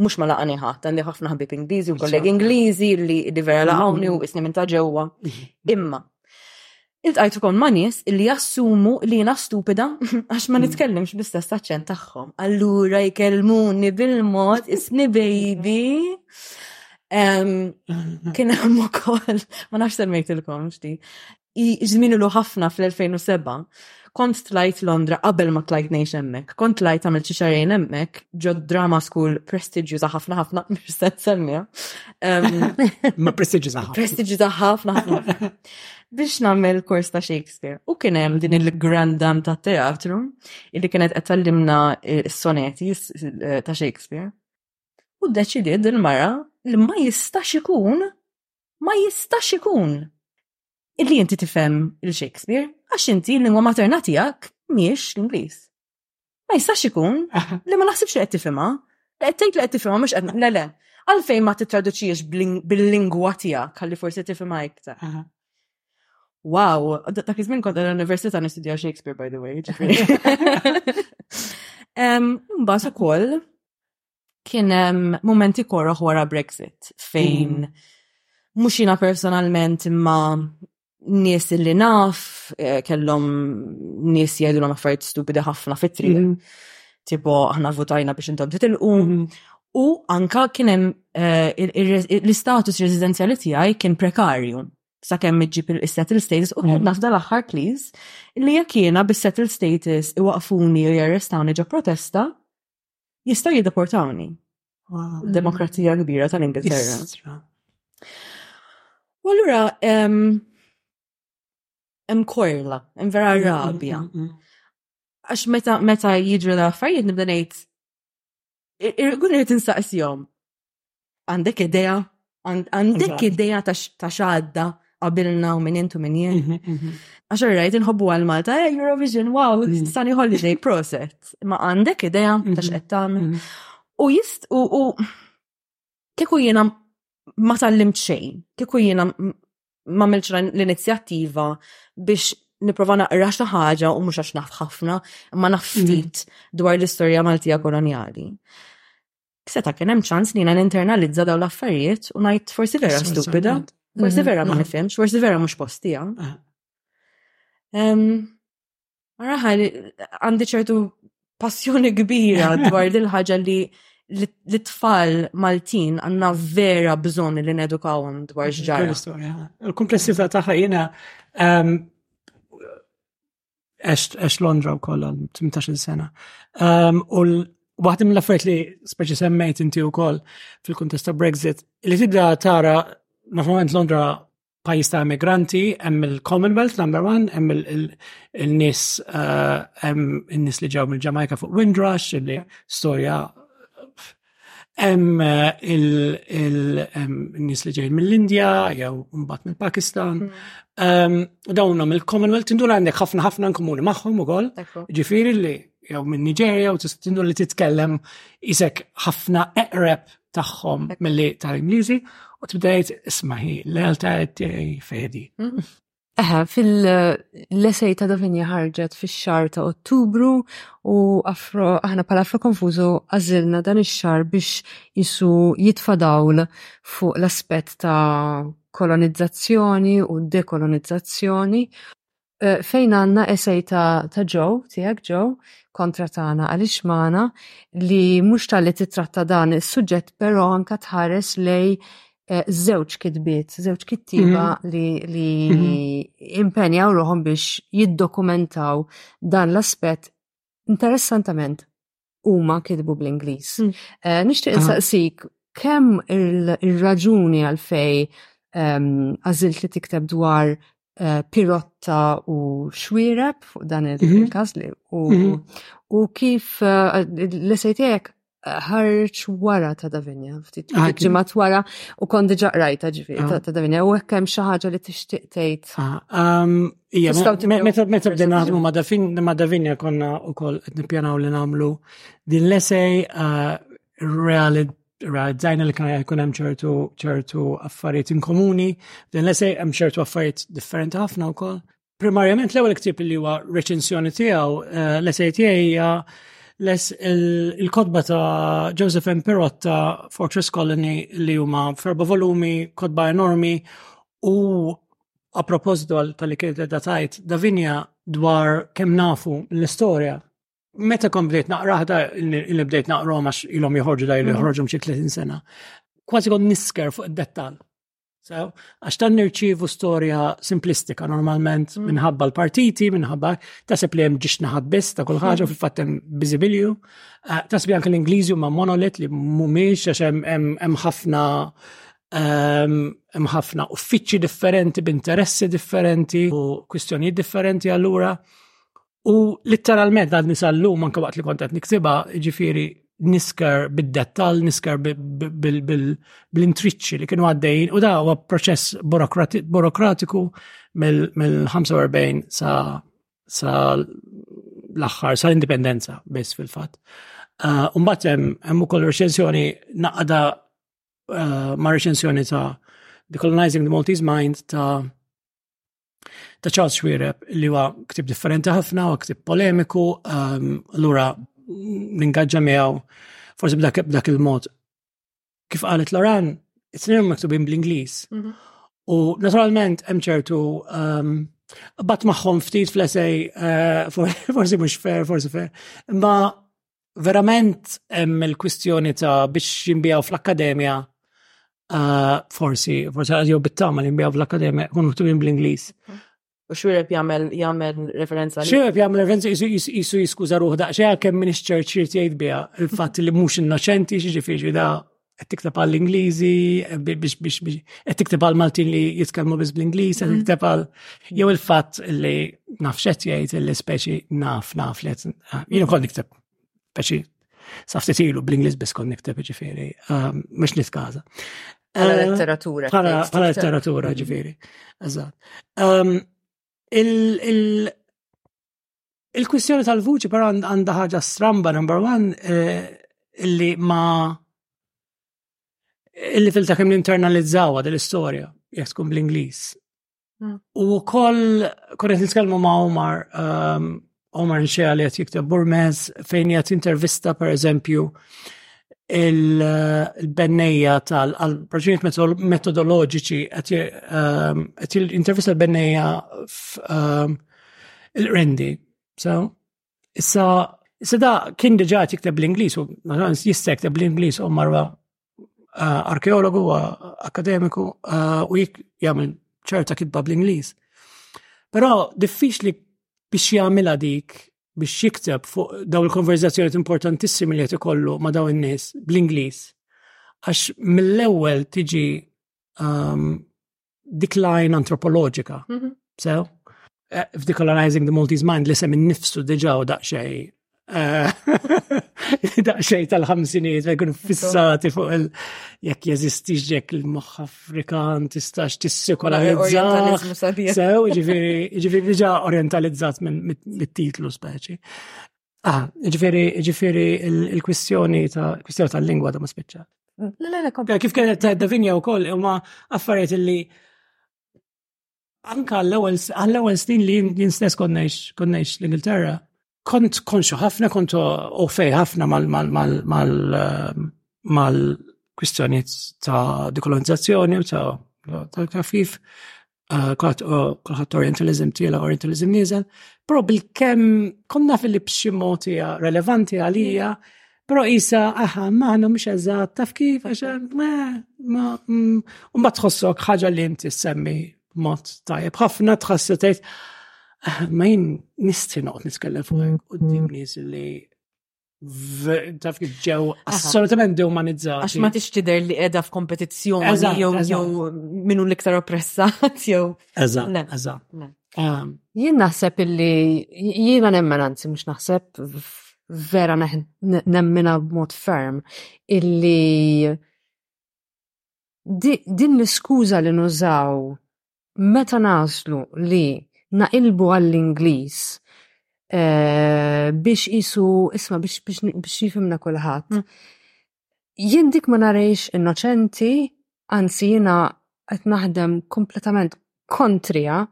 mhux ma laqani ħadd, għandi ħafna ħbib Ingliżi u kollegi Ingliżi li li vera laqgħuni u isni minn ta' ġewwa. Imma iltqajt ukoll ma' nies li jassumu li jiena stupida għax ma nitkellimx bl-istess aċċent tagħhom. Allura jkellmuni bil-mod isni baby. Em, Kien hemm ukoll, ma nafx semmejtilkom xti. żmien ilu ħafna fl-2007, kont tlajt Londra qabel ma tlajt ngħix hemmhekk. Kont tlajt għamil xi xarejn hemmhekk ġo drama school prestiġjuża ħafna ħafna mhux se nsemmija. Ma prestiġjuża ħafna. Prestiġjuża ħafna ħafna. Biex nagħmel kors ta' Shakespeare. U kien hemm din il-Grand Dam ta' teatru illi kienet qed tallimna eh, s-soneti eh, ta' Shakespeare. U ddeċidiet il-mara li ma jistax ikun Ma jistax ikun illi inti tifhem il-Shakespeare għax inti l-lingwa materna tiegħek mhijiex l-Ingliż. Ma jistax ikun li ma naħsibx li qed tifhimha, li qed tgħid li qed tifhimha mhux qed le le. Għalfejn ma titraduċiex bil-lingwa tiegħek ħalli forsi tifhimha iktar. Wow, dak iż-żmien kont l-Università nistudja Shakespeare by the way. Mbagħad ukoll kien hemm mumenti koroħ wara Brexit fejn mm. mhux jiena personalment imma nies li naf eh, kellhom nies jgħidulhom affarijiet stupidi ħafna fitri. Mm. Tipo aħna votajna biex intom titilqu. Mm. U anka kien hemm eh, l-istatus residenzjali tiegħi kien prekarju sakemm iġġib il-settle status u mm. nafda l-aħħar please li jekk jiena bis-settle status iwaqfuni u jarrestawni ġo protesta Jistaw jiddeportawni. Demokrazija kbira tal-Ingilterra. U allura hemm korla, hemm vera mm, mm, rabja. Mm, Għax meta meta jiġru l-affarijiet nibda ngħid irrid insaqsihom Għandek idea? Għandek idea ta' xadda qabilna u minn intu minn jien. Mhm, mhm. Għax rajt inħobbu għal Malta, eh, Eurovision, wow, mhm. sunny holiday, proset. Ma għandek idea ta' xqettan. U jist, u kieku jiena ma tallimt xejn, kieku jiena ma milċ l-inizjattiva biex niprofa naqra xi ħaġa u mhux għax naf ħafna, ma naf ftit dwar l-istorja Maltija koloniali. seta' kien hemm ċans li jiena ninternalizza dawn l-affarijiet u ngħid forsi vera stupida, forsi vera ma mhm. nifhimx, forsi vera mhux postija. Ah. Maraħa għandi ċertu passjoni kbira dwar dil-ħaġa li l-tfal Maltin għanna vera bżon li nedukawhom dwar xġara. Il-komplessità taħħa jena għax Londra u koll għal 18 sena. Um, u waħda mill affariet li speċi semmejt inti u koll fil-kontest ta' Brexit, li tibda tara naturalment Londra pajis ta' emigranti, hemm il-Commonwealth number one, hemm il-nis uh, hemm il-nis li ġew mill-Ġamajka fuq Windrush, li storja Hemm il-nies li ġejjin mill-Indja jew mbagħad mill-Pakistan. Mm. U dawn mill-Commonwealth tindur għandek ħafna ħafna nkomuni magħhom ukoll. Ġifieri li jew minn Nigeria u tista' tindur li titkellem isek ħafna eqreb tagħhom milli tal-Ingliżi u tibda jgħid isma' hi l-realtà qed fejdi. Mm. Eħe, fil-lesej ta' Davinja ħarġet fix-xar ta' Ottubru u afro, aħna pala afro konfużu għażilna dan ix-xar biex jisu jitfa' dawl fuq l-aspett ta' kolonizzazzjoni u dekolonizzazzjoni eh, fejn għandna esej ta' ġew tiegħek ġew kontra tagħna għaliex magħna li mhux talli titratta dan is-suġġett però anke tħares lej żewġ eh, kitbiet, żewġ kittiba mhm. li, li mhm. impenjaw ruħom biex jiddokumentaw dan l-aspett interessantament huma kitbu bl-Ingliż. Mm. Eh, nixtieq ah. insaqsik kemm ir-raġuni għalfej ehm, għażilt li tikteb dwar Eh, pirotta u xwireb fuq dan mhm. il-kas li u mhm. kif eh, l-esejtijek eh, ħarġ wara ta' Davinja, ftit ah, ġimat wara u kon diġa qrajta ġifi ah. ta' Davinja u hekk hemm xi ħaġa li tixtieq tgħid. Ah, um, ija, meta bdejna naħdmu ma' Dafin ma' Davinja konna wkoll qed nippjanaw li nagħmlu din l-esej realit Rajzajna li kien jkun hemm ċertu ċertu affarijiet inkomuni, din l-essej hemm ċertu affarijiet differenti ħafna wkoll. Primarjament l-ewwel ktieb li huwa reċensjoni tiegħu eh, l-essej tiegħi hija Les il-kodba ta' Joseph M. Pirotta, Fortress Colony, li huma ferba volumi, kodba enormi, u a proposito tal-li kienet datajt Davinja dwar kemm nafu l-istorja Meta kon bdejt naqra ħata li bdejt naqra għax ilhom joħorġu daj li joħorġu xi 30 sena. Kważi kon nisker fuq id-dettal. Għax tan nirċivu storja simplistika normalment mm. minħabba l-partiti, minħabba tasib li hemm ġiċna ħabbis ta' kull ħaġa mm. fil-fatt hemm biżibilju. Eh, tasib anke l-Ingliżi huma monolit li mhumiex għax hemm ħafna ehm, hemm ħafna uffiċċji differenti b'interessi differenti u kwistjonijiet differenti allura U litteralment għadni sal-lum anke waqt li kont qed niksiba, ġifieri nisker bid-dettal, nisker bil-intriċċi li kienu għaddejjin u da huwa proċess burokratiku mill-45 sa sa l-aħħar sa l-indipendenza biss fil-fatt. Uh, Umbat hemm ukoll reċensjoni naqada uh, ma' reċensjoni ta' Decolonizing the Maltese Mind ta' ta' Charles Schwireb li huwa ktib differenti ħafna, huwa ktib polemiku, ehm, allura ningaġġa miegħu forsi b'dak il-mod. Kif qalet Loran, it-tnejn maktubin bl-Ingliż. Mhm. U naturalment hemm ċertu ehm, bat magħhom ftit fl-esej eh, forsi mhux fair, forsi fair, imma verament hemm il-kwistjoni ta' biex jimbijaw fl-akkademja uh, forsi, forsi għazjow bit-tama li jimbijaw fl-akkademja kun mktubin bl-Inglis. U xwireb jagħmel jagħmel referenza li. Xwireb jagħmel referenza jisu jiskuża ruħ daqsxejn kemm minn ċerċir jgħid biha il-fatt li mhux innoċenti xi ġifieri da qed tikteb għall ingliżi biex biex biex qed tikteb għal Maltin li jitkellmu biss bl-Ingliż, qed tikteb għal jew il-fatt li naf x'qed jgħid li speċi naf naf li jien ukoll nikteb speċi saftit ilu bl-Ingliż biss kont nikteb ġifieri, mhux nitkaża. Bħala letteratura. Bħala letteratura ġifieri. Eżatt. Il Il-kwistjoni tal-vuċi però għandha ħaġa stramba number one eh, illi ma illi filta kemm internalizzawha din l-istorja jekk tkun bl-Ingliż. Hmm. U wkoll kont qed nitkellmu ma' Omar ehm, Omar Nxea li qed jikteb Burmez fejn qed intervista pereżempju il-bennejja tal-proġuniet metodoloġiċi qed ehm, intervista l-bennejja ehm, Il-rendi. So, issa, issa da kien diġa jikteb l-Inglis, u jista jikteb l-Inglis u marwa uh, arkeologu u uh, akademiku uh, u jik jgħamil ċerta kitba bl-Inglis. Pero diffiċ li biex jgħamila dik biex jikteb fuq daw il-konverzazzjoni importantissimi li qed ikollu ma' daw in-nies bl-Ingliż. Għax mill-ewwel tiġi um, dik lajn antropoloġika. Mhm. Sew? Eh, F'decolonizing the Maltese Mind li sem nifsu diġa u daqxej eh, daqxej tal-ħamsiniet ma jkun fissati fuq il jekk jeżistix ġek il-moħħ Afrikan tistax tissikolarizzaħ. Sew, ġifiri diġa orientalizzat mit-titlu speċi. Ah, ġifiri, ġifiri il-kwistjoni ta' kwistjoni tal-lingwa ta' ma spiċċa. Kif kienet ta' Davinja u koll, imma affarijiet li anka għall-ewel snin li jien stess konnejx l-Ingilterra, kont konxu ħafna, kont u fej ħafna mal-kwistjoni ta' dekolonizzazzjoni u ta' kafif. eh, kulħadd orientalizm tiela orientalizm nieżel, però bil-kem konna fil-li b'xi motija relevanti għalija, però isa aħa maħna mhux eżatt taf kif għax ma ma mm, ma tħossok ħaġa li inti semmi mod tajjeb. Ħafna tħassu tgħid ah, ma jien nisti noqgħod nitkellem fuq mm, mm. qudiem nies li taf kif ġew assolutament deumanizzati. Għax ma tix tider li edha f'kompetizzjoni jew jew minnu l-iktar oppressat jew. Eżatt, eżatt. Um, jien naħseb illi jiena nemmen anzi mhux naħseb vera nemmina b'mod ferm illi din l-iskuża li nużaw Meta nagħżlu li naqilbu għall-Ingliż biex qisu isma' biex jifhimna kulħadd, jien dik ma narhiex innoċenti, anzi jiena qed naħdem kompletament kontriha,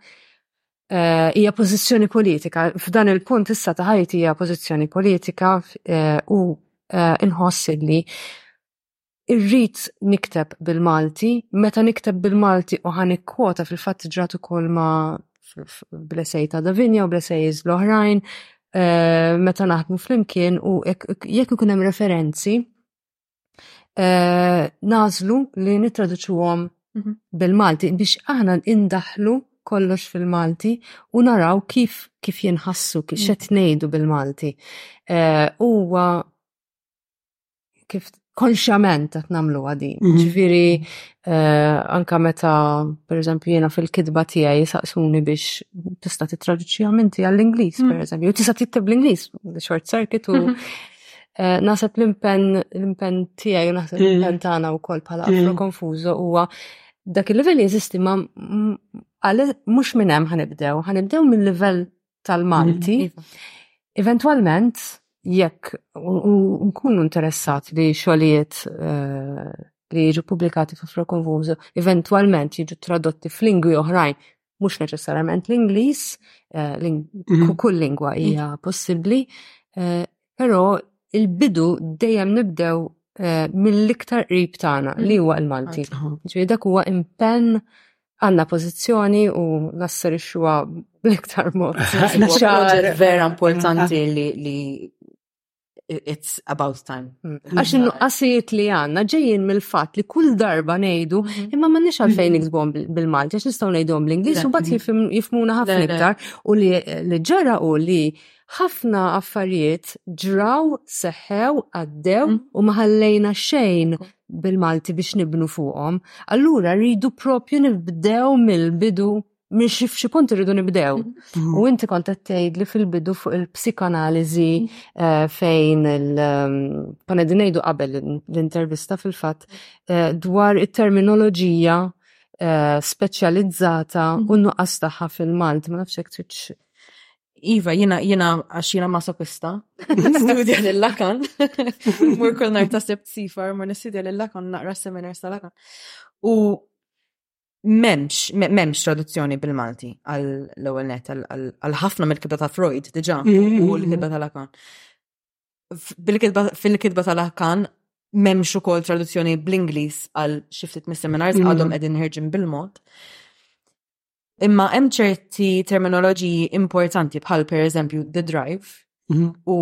hija pożizzjoni politika, f'dan il-punt issa ta' ħajti hija pożizzjoni politika u nħoss illi irrid nikteb bil-Malti, meta nikteb bil-Malti u ħan ikkwota fil-fatt ġrat ukoll ma bl-esej ta' Davinja u bl-esejs l-oħrajn eh, meta naħdmu flimkien u jekk ikun hemm referenzi eh, nażlu li nittraduċuhom mhm. bil-Malti biex aħna indaħlu kollox fil-Malti u naraw kif kif jinħassu kif xed mhm. ngħidu bil-Malti. Eh, huwa kif konxjament qed nagħmlu din. Mhm. Ġifieri eh, anka meta pereżempju jiena fil-kitba tiegħi saqsuni biex tista' titraduċiha minti għall-Ingliż mhm. pereżempju, jew tista' tikteb l-Ingliż, short circuit u mhm. eh, naħseb l-impenn l-impenn tiegħi naħseb l-impenn tagħna wkoll bħala afro konfużo huwa dak il-livell jeżisti ma mhux minn hemm ħanibdew, ħanibdew minn livell tal-Malti. Eventualment, jekk nkunu interessat li xogħlijiet eh, li jiġu pubblikati fi Fro Confuso eventualment jiġu tradotti f'lingwi oħrajn mhux neċessarjament l-Ingliż, eh, mhm. kull lingwa hija possibbli, eh, Però il-bidu dejjem nibdew eh, mill-iktar qrib tagħna li huwa l-Malti. Ġifieri dak huwa impenn għandna pożizzjoni u nasserixxuha bl-iktar mod. Ċar vera importanti li li it's about time. Mm. Għax nuqqasijiet li għanna ġejjin mill-fat li kull darba nejdu mm-hmm. imma ma nix għalfejn mm-hmm. iksbom bil-Malti għax nistaw nejdom bl-Inglis u bat jifmuna ħafna iktar u li ġara u li Ħafna affarijiet ġraw, seħħew, għaddew u ma ħallejna xejn bil-Malti biex nibnu fuqhom. Allura rridu propju nibdew mill-bidu minn xi f'xi punt irridu nibdew. U inti kont qed tgħidli fil-bidu fuq il-psikanaliżi eh, fejn il konna qegħdin ngħidu qabel l-intervista fil-fatt eh, dwar it-terminoloġija eh, speċjalizzata u nuqqas tagħha fil-Malti, ma nafx hekk tridx Iva, jina, jina, għax jina masokista, studja l-lakan, mur kull nar ta' sebt sifar, mur nistudja l-lakan, naqra seminar sa' lakan. U memx, memx traduzzjoni bil-Malti għal-ewel net, għal-ħafna mill-kibda ta' Freud, diġa, mm-hmm. u l-kibda ta' lakan. Fil-kibda ta' lakan, memx u kol traduzzjoni bl-Inglis għal xiftit mis-seminars mm-hmm. għadhom edin ħerġin bil-mod. Imma hemm ċerti terminoloġiji importanti bħal per eżempju the drive mm -hmm. u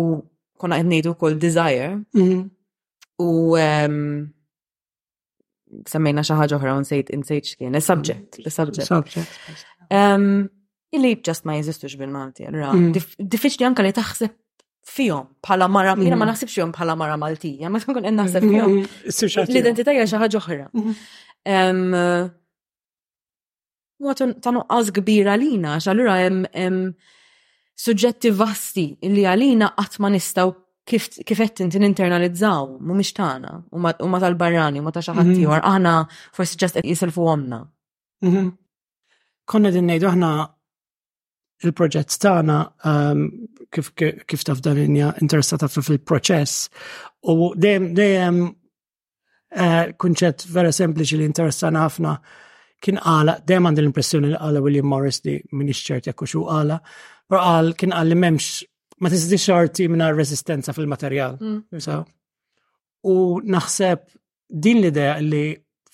konna qed ngħidu wkoll desire mm -hmm. u um, semmejna xi ħaġa oħra u nsejt insejt x'kien is-subject, mhm. is-subject. Subject. Um, illi just ma jeżistux bil-Malti, allura mm. diffiċli anke li taħseb fihom bħala mara, jiena ma mhm. naħsibx fihom bħala mara Maltija, ma tkun qed naħseb mhm. fihom. L-identità hija xi ħaġa oħra. huwa ta' nuqqas kbir għalina, għax allura hemm suġġetti vasti li għalina qatt ma nistgħu kif qed inti ninternalizzaw, mhumiex tagħna, huma tal-barrani, huma ta' xi ħadd mhm. ieħor, aħna forsi ġast qed jisilfu għomna. Mhm. Konna din ngħidu aħna il-proġett tagħna ehm, kif taf dan interessata fil-proċess u dejjem dejjem Eh, kunċett vera sempliċi li interessana ħafna kien għala, dem għand l-impressjoni li għala William Morris li minn iċċert jekk xu għala, pero għal kien għal li memx ma tiżdi xorti minna resistenza fil-materjal. Mm. U naħseb din l-idea li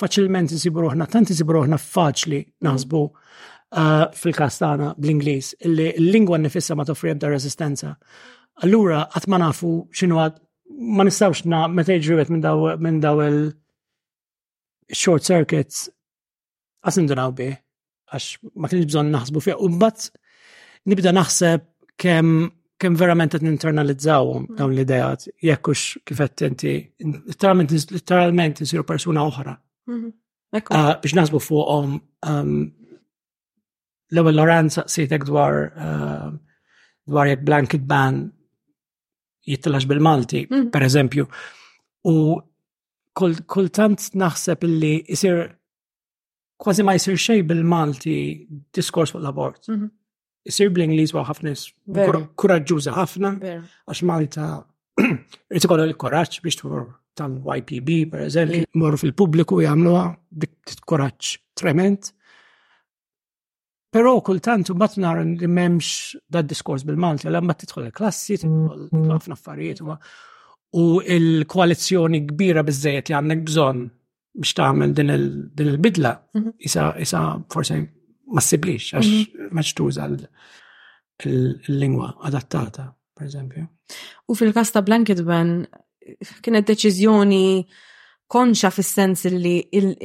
faċilment nsibu ruħna, tant nsibu ruħna faċli naħsbu eh, fil-kastana bl-Inglis, li l-lingwa nifissa ma toffri ebda resistenza. Allura, għat ma nafu xinu għad ma nistawx na meta jiġri minn daw minn daw il short circuits għas nindunaw bi għax ma kienx bżonn naħsbu fih u mbagħad nibda naħseb kemm kem verament qed ninternalizzawhom dawn l-idejat jekk hux kif qed inti literalment isiru persuna oħra. Mhm. Ah, biex naħsbu fuqhom um, l-ewwel Lorenz saqsitek dwar um, dwar jekk blanket ban jittilax bil-Malti, mm. per eżempju. U kultant naħseb illi jisir kważi ma jisir xej bil-Malti diskors fuq l-abort. Mhm. Isir bl-Ingliż wa ħafna kuraġġuża ħafna għax Malta irid ikollu l-kuraġġ biex tmur tal-YPB per eżempju, morru fil-pubbliku jagħmluha dik kuraġġ trement. Pero kultant u bat nara li memx da diskors bil-Malti, għal ma titħol il-klassi, titħol ħafna affarijiet u il-koalizjoni kbira bizzejet li għandek bżon biex taħmel din il-bidla, mhm. isa forse ma siblix, għax mhm. maċ tuża l-lingwa adattata, per eżempju. U fil-kas ta' Blanket Ban, kienet deċizjoni konxa fis-sens li il-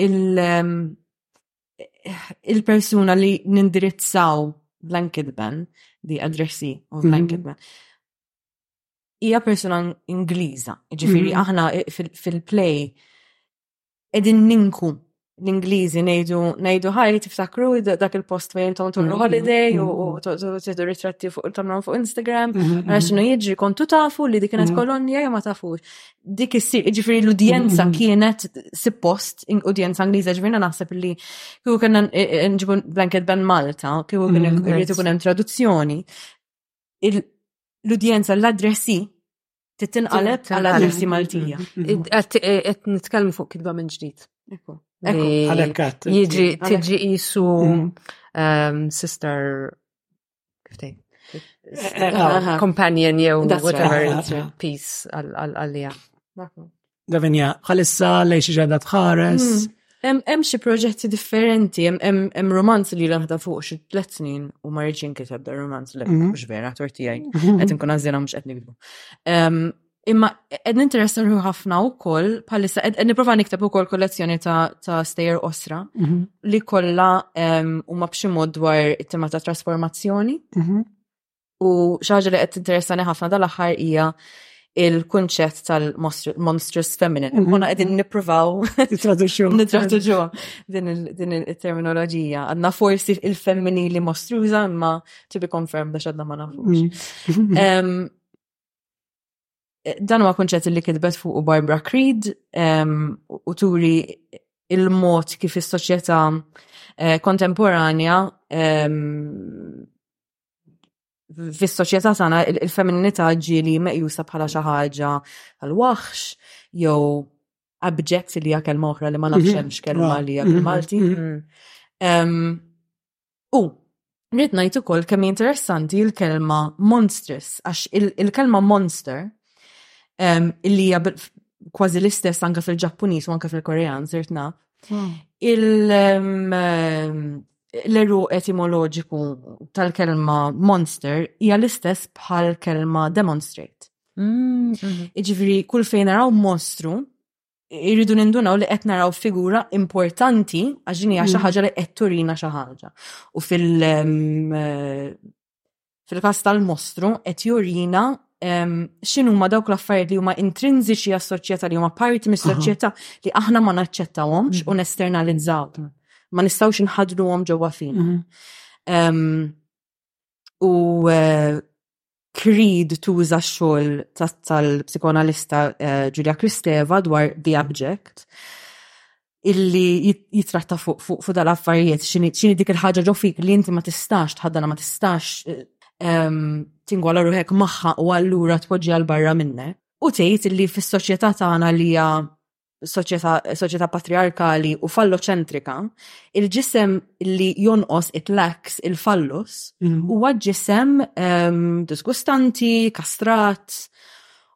il-persuna li nindirizzaw blanket ban, di addressi u mhm. blanket ban, hija persuna Ingliża. Ġifieri mhm. aħna fil-play edin ninku l-Ingliżi ngħidu ngħidu ħajli tiftakru dak il-post fejn intom tmur mhm. holiday u tidu ritratti fuq tagħmlu fuq Instagram, għax x'inhu jiġri kontu tafu li dik kienet kolonja jew ma tafux. dik issir, ġifiri l-udjenza mm-hmm. kienet suppost, udjenza Angliża ġifiri naħseb li kieku kena nġibu blanket ben Malta, kieku kena mm-hmm. rrid ikun hemm traduzzjoni. L-udjenza l-adressi titinqaleb għal adressi Maltija. Mm-hmm. Eh, qed nitkellmu fuq kidba minn ġdid. Ekku. Għalhekk Jiġi tiġi isu mm. ehm, sister Kifti? Companion jew whatever it's peace għal-għalija. Gavinja, għalissa lej xi ġadda tħares. Hmm. Hemm xi proġetti differenti, hemm romanz li laħda fuq xi tliet snin u ma rridx inkiteb dar romanz li mhm. mhux vera tortijaj. Mhm. Qed inkun għażilha mhux qed nikbu. Imma qed ninteressa ruħi ħafna wkoll bħalissa qed nipprova nikteb ukoll kollezzjoni ta' stejjer osra mhm. li kollha huma b'xi mod dwar it-tema ta' trasformazzjoni. Mhm. U xaġa li qed interessani ħafna dal-aħħar hija il-kunċett tal-monstrous feminine. Mhm. Kuna qegħdin nippruvaw nitraduċu. Nitraduċu din il-terminoloġija. Għadna forsi il-femminili mostruża imma to be confirmed għax għadna ma nafux. Dan huwa kunċett li kitbet fuq Barbara Creed u turi il-mod kif is-soċjetà eh, kontemporanja fis-soċjetà tagħna il-femminilità ġieli meqjusa bħala xi ħaġa tal-waħx jew abject li hija kelma oħra li ma nafx mhm. hemmx kelma li hija mhm. bil-Malti. Mhm. U rrid ngħid ukoll kemm interessanti l-kelma monstrous għax il-kelma monster illi hija kważi l-istess anke fil-Ġappuniż u anke fil-Korean sirt naf. Hmm. L-eru etimoloġiku tal-kelma monster hija l-istess bħal kelma demonstrate. Hmm, mhm. Iġifieri kull fejn naraw monstru irridu nindunaw li qed naraw figura importanti għax din hija xi mm. ħaġa li qed turina xi ħaġa. U fil mm, eh, fil-każ tal-mostru qed jurina mm, x'inhu ma dawk l-affarijiet li huma intrinsiċi għas-soċjetà li huma parti mis-soċjetà li aħna ma naċċettawhomx u nesternalizzaw. Ma nistgħux inħadluhom ġewwa fina. U eh, trid tuża x-xogħol tal-psikoanalista Julia eh, Kristeva dwar The Abject illi jitratta fuq fuq fuq dal-affarijiet x'inhi dik il-ħaġa ġo fik li inti ma tistax tħaddana ma tistax eh, ehm, tingwala ruħek magħha u allura tpoġġi għal barra minnek. U tgħid illi fis-soċjetà tagħna li hija soċjetà patriarkali u falloċentrika, il-ġisem li jonqos it-lax, il-fallus, mm. huwa ġisem ehm, diskustanti, kastrat,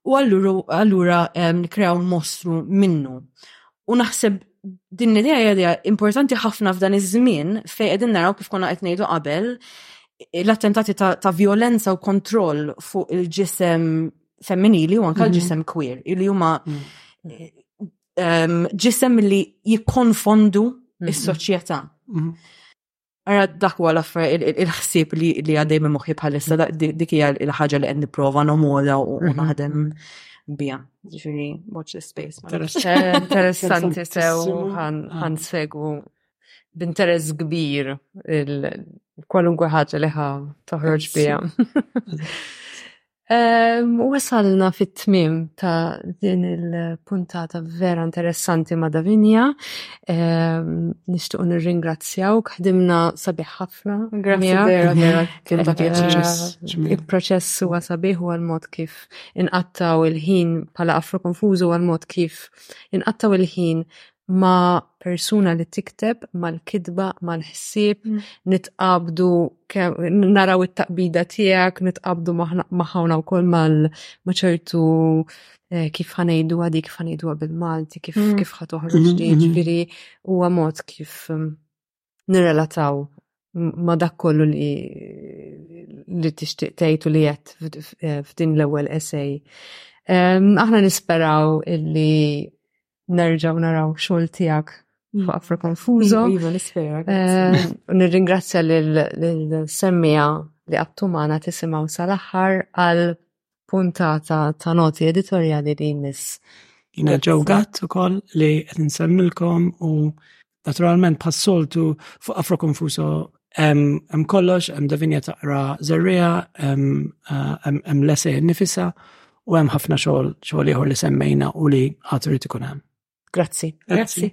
u allura ehm, nikrew mostru minnu. U naħseb din l-idea hija importanti ħafna f'dan iż-żmien fejn qegħdin naraw kif konna qed ngħidu qabel l-attentati ta', ta violenza u kontroll fuq il-ġisem femminili u anka l-ġisem queer, li huma ehm, ġisem li jikkonfondu is-soċjetà. Ara dak huwa l-affar il-ħsieb li għaddej minn moħħi bħalissa dik hija l-ħaġa li qed nipprova nomola u mhm. naħdem bija. Ġifieri watch this space. Eh, interessanti sew ħan segwu b'interess kbir kwalunkwe ħaġa li ħa toħroġ bija. Ehm, u wasalna fit-tmim ta' din il-puntata vera interessanti ma' Davinja. Ehm, Nishtuq nirringrazzjaw, ħdimna sabiħ ħafna. Grazzi vera, vera, kien ta' pjaċir. Eh, il-proċess huwa sabiħ u għal-mod kif inqattaw il-ħin pala afro konfużu għal-mod kif inqattaw il-ħin ma' persuna li tikteb mal-kitba, mal-ħsieb, mm. nitqabdu naraw it-taqbida tiegħek, nitqabdu maħawna wkoll mal maċertu eh, kif ħanejdu għadi, kif ħanejdu bil-Malti, kif mm. kif ħatoħroġ mm, ġifieri huwa mod kif nirrelataw ma dak kollu li li tixtieq tgħid u li qed eh, f'din l-ewwel esej. Aħna nisperaw illi nerġgħu naraw xogħol tiegħek f'Afro Confuso. Iva, nispera. Nirringrazzja lil semmija li għattu magħna tisimgħu sal-aħħar għal puntata ta' noti editorjali li jmiss. Jina ġew gatt ukoll li qed nsemmilkom u naturalment bħas-soltu fuq Afro Confuso hemm kollox, hemm devinja taqra żerrija, hemm l-esej nifisa u hemm ħafna xogħol xogħol ieħor li semmejna u li għad irid ikun hemm. Grazzi. Grazzi.